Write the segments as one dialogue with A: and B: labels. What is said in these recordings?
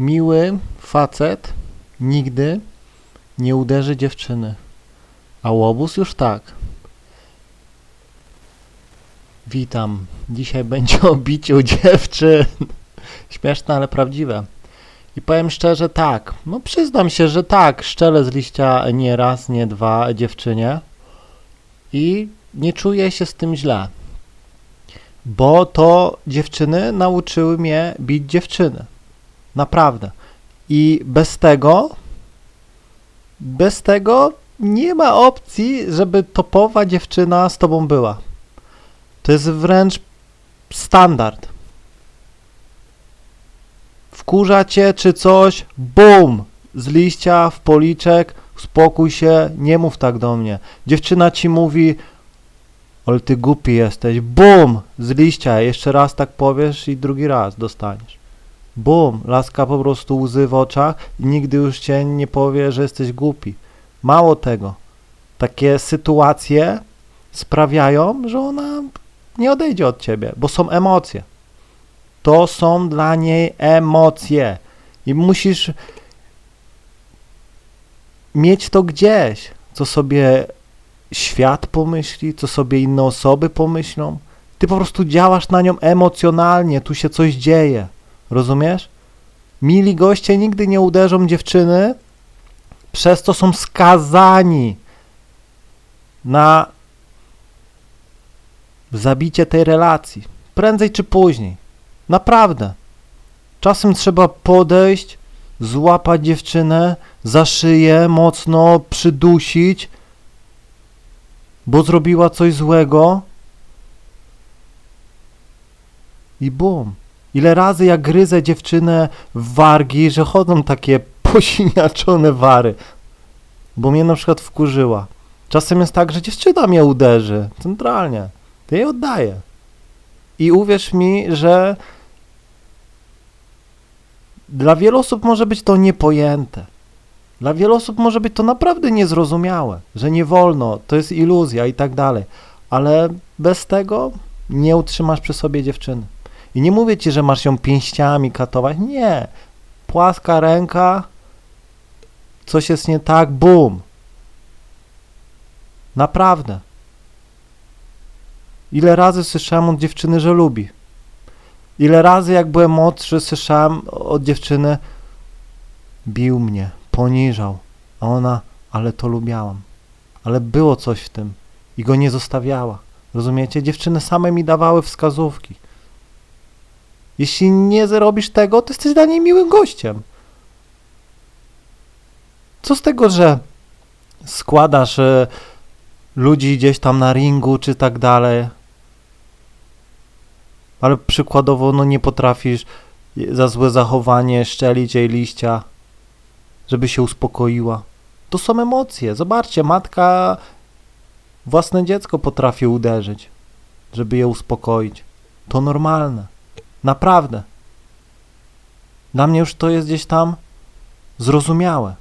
A: Miły facet nigdy nie uderzy dziewczyny, a łobuz już tak. Witam. Dzisiaj będzie o biciu dziewczyn. Śmieszne, ale prawdziwe. I powiem szczerze tak, no przyznam się, że tak, szczelę z liścia nie raz, nie dwa dziewczynie i nie czuję się z tym źle, bo to dziewczyny nauczyły mnie bić dziewczyny. Naprawdę. I bez tego, bez tego nie ma opcji, żeby topowa dziewczyna z tobą była. To jest wręcz standard. Wkurza cię czy coś, bum, z liścia w policzek, spokój się, nie mów tak do mnie. Dziewczyna ci mówi, ale ty głupi jesteś, bum, z liścia, jeszcze raz tak powiesz i drugi raz dostaniesz. Bum, laska po prostu łzy w oczach i nigdy już cię nie powie, że jesteś głupi. Mało tego, takie sytuacje sprawiają, że ona nie odejdzie od ciebie, bo są emocje. To są dla niej emocje i musisz mieć to gdzieś, co sobie świat pomyśli, co sobie inne osoby pomyślą. Ty po prostu działasz na nią emocjonalnie, tu się coś dzieje. Rozumiesz? Mili goście nigdy nie uderzą dziewczyny, przez to są skazani na zabicie tej relacji. Prędzej czy później. Naprawdę. Czasem trzeba podejść, złapać dziewczynę za szyję, mocno przydusić, bo zrobiła coś złego i bum. Ile razy ja gryzę dziewczynę w wargi, że chodzą takie posiniaczone wary, bo mnie na przykład wkurzyła. Czasem jest tak, że dziewczyna mnie uderzy centralnie. To jej oddaję. I uwierz mi, że dla wielu osób może być to niepojęte. Dla wielu osób może być to naprawdę niezrozumiałe, że nie wolno, to jest iluzja i tak dalej. Ale bez tego nie utrzymasz przy sobie dziewczyny. I nie mówię ci, że masz ją pięściami katować. Nie. Płaska ręka, coś jest nie tak, bum. Naprawdę. Ile razy słyszałem od dziewczyny, że lubi. Ile razy, jak byłem młodszy, słyszałem od dziewczyny, bił mnie, poniżał. A ona, ale to lubiałam. Ale było coś w tym i go nie zostawiała. Rozumiecie? Dziewczyny same mi dawały wskazówki. Jeśli nie zrobisz tego, to jesteś dla niej miłym gościem. Co z tego, że składasz y, ludzi gdzieś tam na ringu czy tak dalej, ale przykładowo no nie potrafisz za złe zachowanie szczelić jej liścia, żeby się uspokoiła. To są emocje. Zobaczcie, matka własne dziecko potrafi uderzyć, żeby je uspokoić. To normalne. Naprawdę. Dla mnie już to jest gdzieś tam zrozumiałe.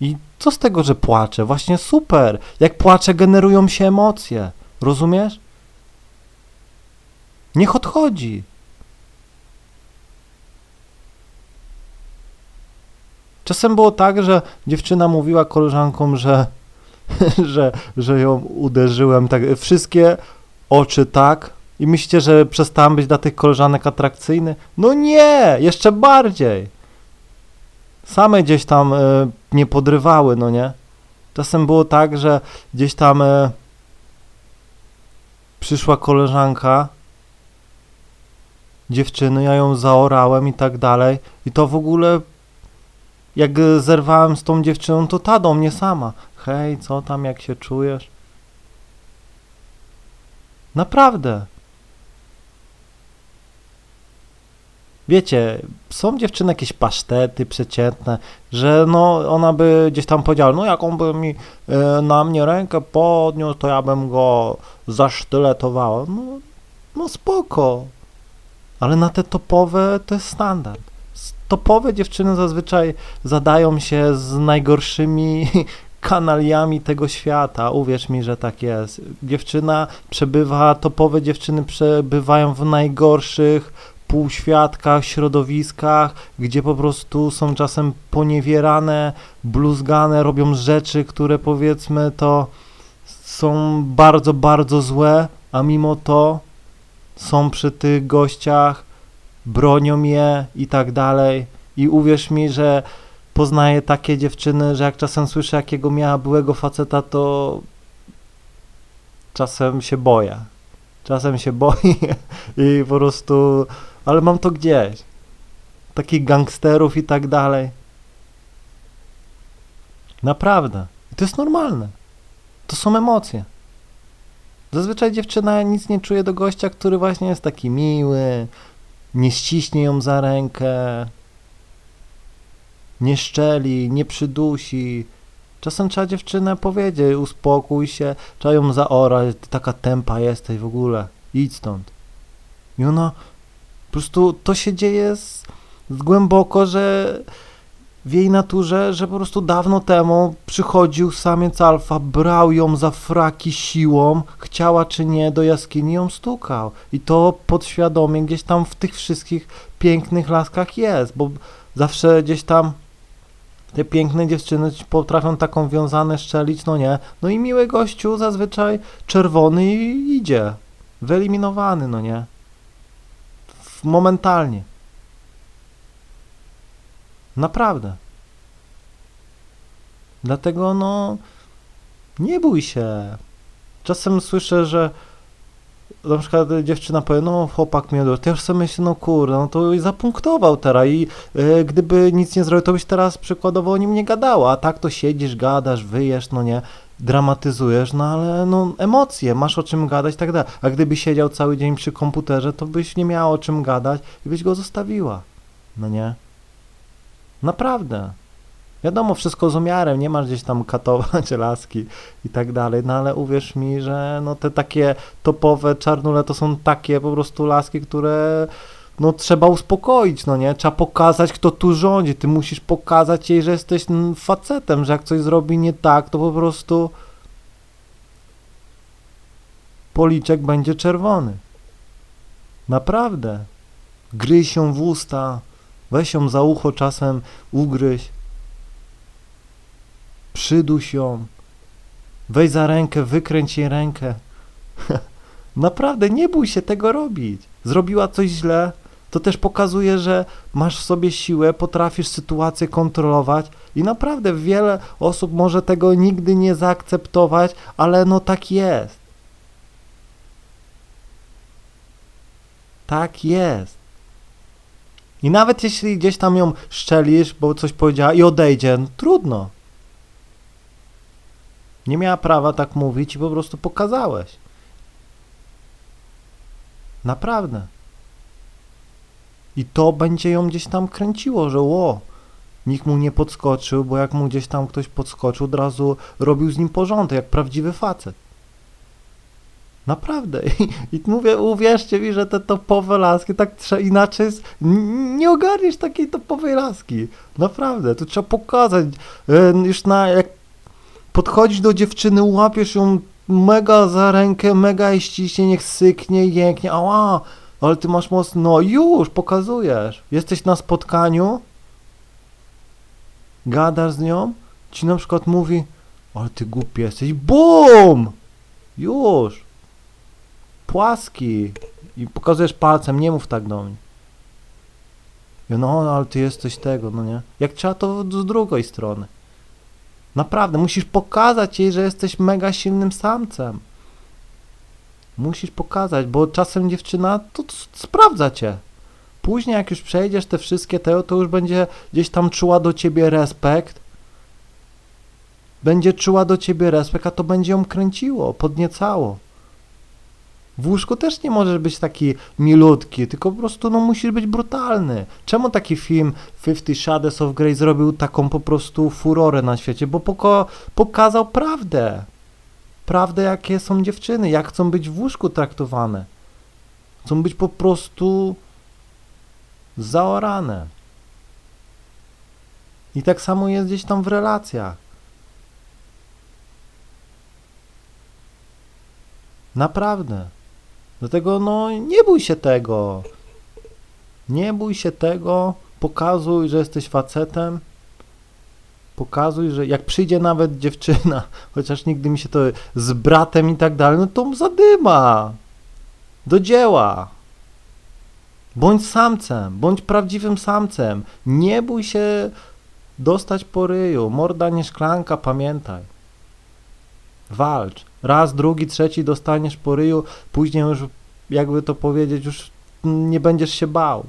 A: I co z tego, że płaczę? Właśnie super. Jak płaczę, generują się emocje. Rozumiesz? Niech odchodzi. Czasem było tak, że dziewczyna mówiła koleżankom, że, że, że ją uderzyłem. Tak, wszystkie oczy tak. I myślicie, że przestałem być dla tych koleżanek atrakcyjny? No nie, jeszcze bardziej. Same gdzieś tam y, nie podrywały, no nie? Czasem było tak, że gdzieś tam y, przyszła koleżanka dziewczyny, ja ją zaorałem i tak dalej. I to w ogóle, jak zerwałem z tą dziewczyną, to ta do mnie sama. Hej, co tam, jak się czujesz? Naprawdę. Wiecie, są dziewczyny jakieś pasztety przeciętne, że no ona by gdzieś tam powiedziała, no jak on by mi y, na mnie rękę podniósł, to ja bym go zasztyletowała. No, no spoko, ale na te topowe to jest standard. Topowe dziewczyny zazwyczaj zadają się z najgorszymi kanaliami tego świata. Uwierz mi, że tak jest. Dziewczyna przebywa, topowe dziewczyny przebywają w najgorszych półświadkach, środowiskach, gdzie po prostu są czasem poniewierane, bluzgane, robią rzeczy, które powiedzmy to są bardzo, bardzo złe, a mimo to są przy tych gościach, bronią je i tak dalej. I uwierz mi, że poznaję takie dziewczyny, że jak czasem słyszę, jakiego miała byłego faceta, to czasem się boję. Czasem się boję i po prostu, ale mam to gdzieś. Takich gangsterów i tak dalej. Naprawdę. I to jest normalne. To są emocje. Zazwyczaj dziewczyna nic nie czuje do gościa, który właśnie jest taki miły, nie ściśnie ją za rękę, nie szczeli, nie przydusi. Czasem trzeba dziewczynę powiedzieć, uspokój się, trzeba ją zaorać, ty taka tempa jesteś w ogóle, idź stąd. I ona, po prostu to się dzieje z, z głęboko, że w jej naturze, że po prostu dawno temu przychodził samiec alfa, brał ją za fraki siłą, chciała czy nie, do jaskini ją stukał. I to podświadomie gdzieś tam w tych wszystkich pięknych laskach jest, bo zawsze gdzieś tam te piękne dziewczyny potrafią taką wiązanę szczelić, no nie. No i miły gościu zazwyczaj czerwony i idzie. Wyeliminowany, no nie. Momentalnie. Naprawdę. Dlatego no nie bój się. Czasem słyszę, że na przykład dziewczyna powie, no chłopak mnie odrzucił, to już sobie myślę, no kurde, no to zapunktował teraz i e, gdyby nic nie zrobił, to byś teraz przykładowo o nim nie gadała, a tak to siedzisz, gadasz, wyjesz, no nie, dramatyzujesz, no ale no emocje, masz o czym gadać tak dalej, a gdyby siedział cały dzień przy komputerze, to byś nie miała o czym gadać i byś go zostawiła, no nie. Naprawdę. Wiadomo, wszystko z umiarem, nie masz gdzieś tam katować laski i tak dalej, no ale uwierz mi, że no te takie topowe czarnule to są takie po prostu laski, które no trzeba uspokoić, no nie? Trzeba pokazać, kto tu rządzi. Ty musisz pokazać jej, że jesteś facetem, że jak coś zrobi nie tak, to po prostu policzek będzie czerwony. Naprawdę. Gryź się w usta, weź ją za ucho czasem, ugryź przyduś ją, weź za rękę, wykręć jej rękę. Naprawdę, nie bój się tego robić. Zrobiła coś źle, to też pokazuje, że masz w sobie siłę, potrafisz sytuację kontrolować i naprawdę wiele osób może tego nigdy nie zaakceptować, ale no tak jest. Tak jest. I nawet jeśli gdzieś tam ją szczelisz, bo coś powiedziała i odejdzie, no trudno. Nie miała prawa tak mówić i po prostu pokazałeś. Naprawdę. I to będzie ją gdzieś tam kręciło, że ło, nikt mu nie podskoczył, bo jak mu gdzieś tam ktoś podskoczył, od razu robił z nim porządek, jak prawdziwy facet. Naprawdę. I, I, mówię, uwierzcie mi, że te topowe laski, tak trzeba inaczej, nie ogarniesz takiej topowej laski. Naprawdę, tu trzeba pokazać. E, już na, jak podchodzisz do dziewczyny, łapiesz ją mega za rękę, mega i ściśnie, niech syknie, jęknie, ała, ale ty masz mocno, no już, pokazujesz. Jesteś na spotkaniu, gadasz z nią, ci na przykład mówi, ale ty głupi jesteś, BUM! Już. Płaski. I pokazujesz palcem, nie mów tak do mnie. No, ale ty jesteś tego, no nie? Jak trzeba, to z drugiej strony. Naprawdę, musisz pokazać jej, że jesteś mega silnym samcem. Musisz pokazać, bo czasem dziewczyna to, sprawdza cię. Później, jak już przejdziesz te wszystkie te, to już będzie gdzieś tam czuła do ciebie respekt. Będzie czuła do ciebie respekt, a to będzie ją kręciło, podniecało. W łóżku też nie możesz być taki milutki, tylko po prostu no, musisz być brutalny. Czemu taki film Fifty Shades of Grey zrobił taką po prostu furorę na świecie? Bo poko pokazał prawdę. Prawdę, jakie są dziewczyny, jak chcą być w łóżku traktowane. Chcą być po prostu zaorane. I tak samo jest gdzieś tam w relacjach. Naprawdę. Dlatego no nie bój się tego. Nie bój się tego, pokazuj, że jesteś facetem. Pokazuj, że jak przyjdzie nawet dziewczyna, chociaż nigdy mi się to z bratem i tak dalej, no to zadyma. Do dzieła. Bądź samcem, bądź prawdziwym samcem. Nie bój się dostać po ryju. Morda nie szklanka, pamiętaj. Walcz. Raz, drugi, trzeci dostaniesz po ryju, później już, jakby to powiedzieć, już nie będziesz się bał.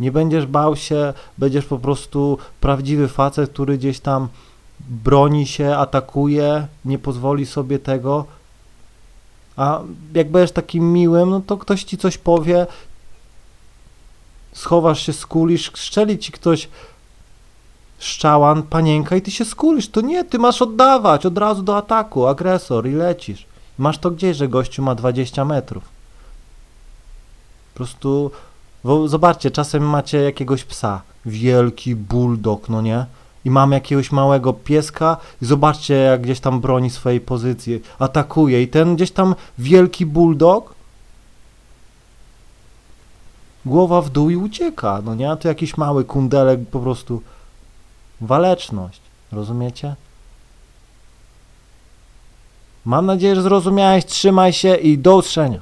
A: Nie będziesz bał się, będziesz po prostu prawdziwy facet, który gdzieś tam broni się, atakuje, nie pozwoli sobie tego. A jak będziesz takim miłym, no to ktoś ci coś powie, schowasz się, skulisz, strzeli ci ktoś szczałan, panienka i ty się skulisz. To nie, ty masz oddawać od razu do ataku, agresor i lecisz. Masz to gdzieś, że gościu ma 20 metrów. Po prostu, zobaczcie, czasem macie jakiegoś psa, wielki bulldog, no nie? I mam jakiegoś małego pieska i zobaczcie, jak gdzieś tam broni swojej pozycji, atakuje i ten gdzieś tam wielki bulldog głowa w dół i ucieka, no nie? A tu jakiś mały kundelek po prostu waleczność, rozumiecie? Mam nadzieję, że zrozumiałeś, trzymaj się i do usłyszenia.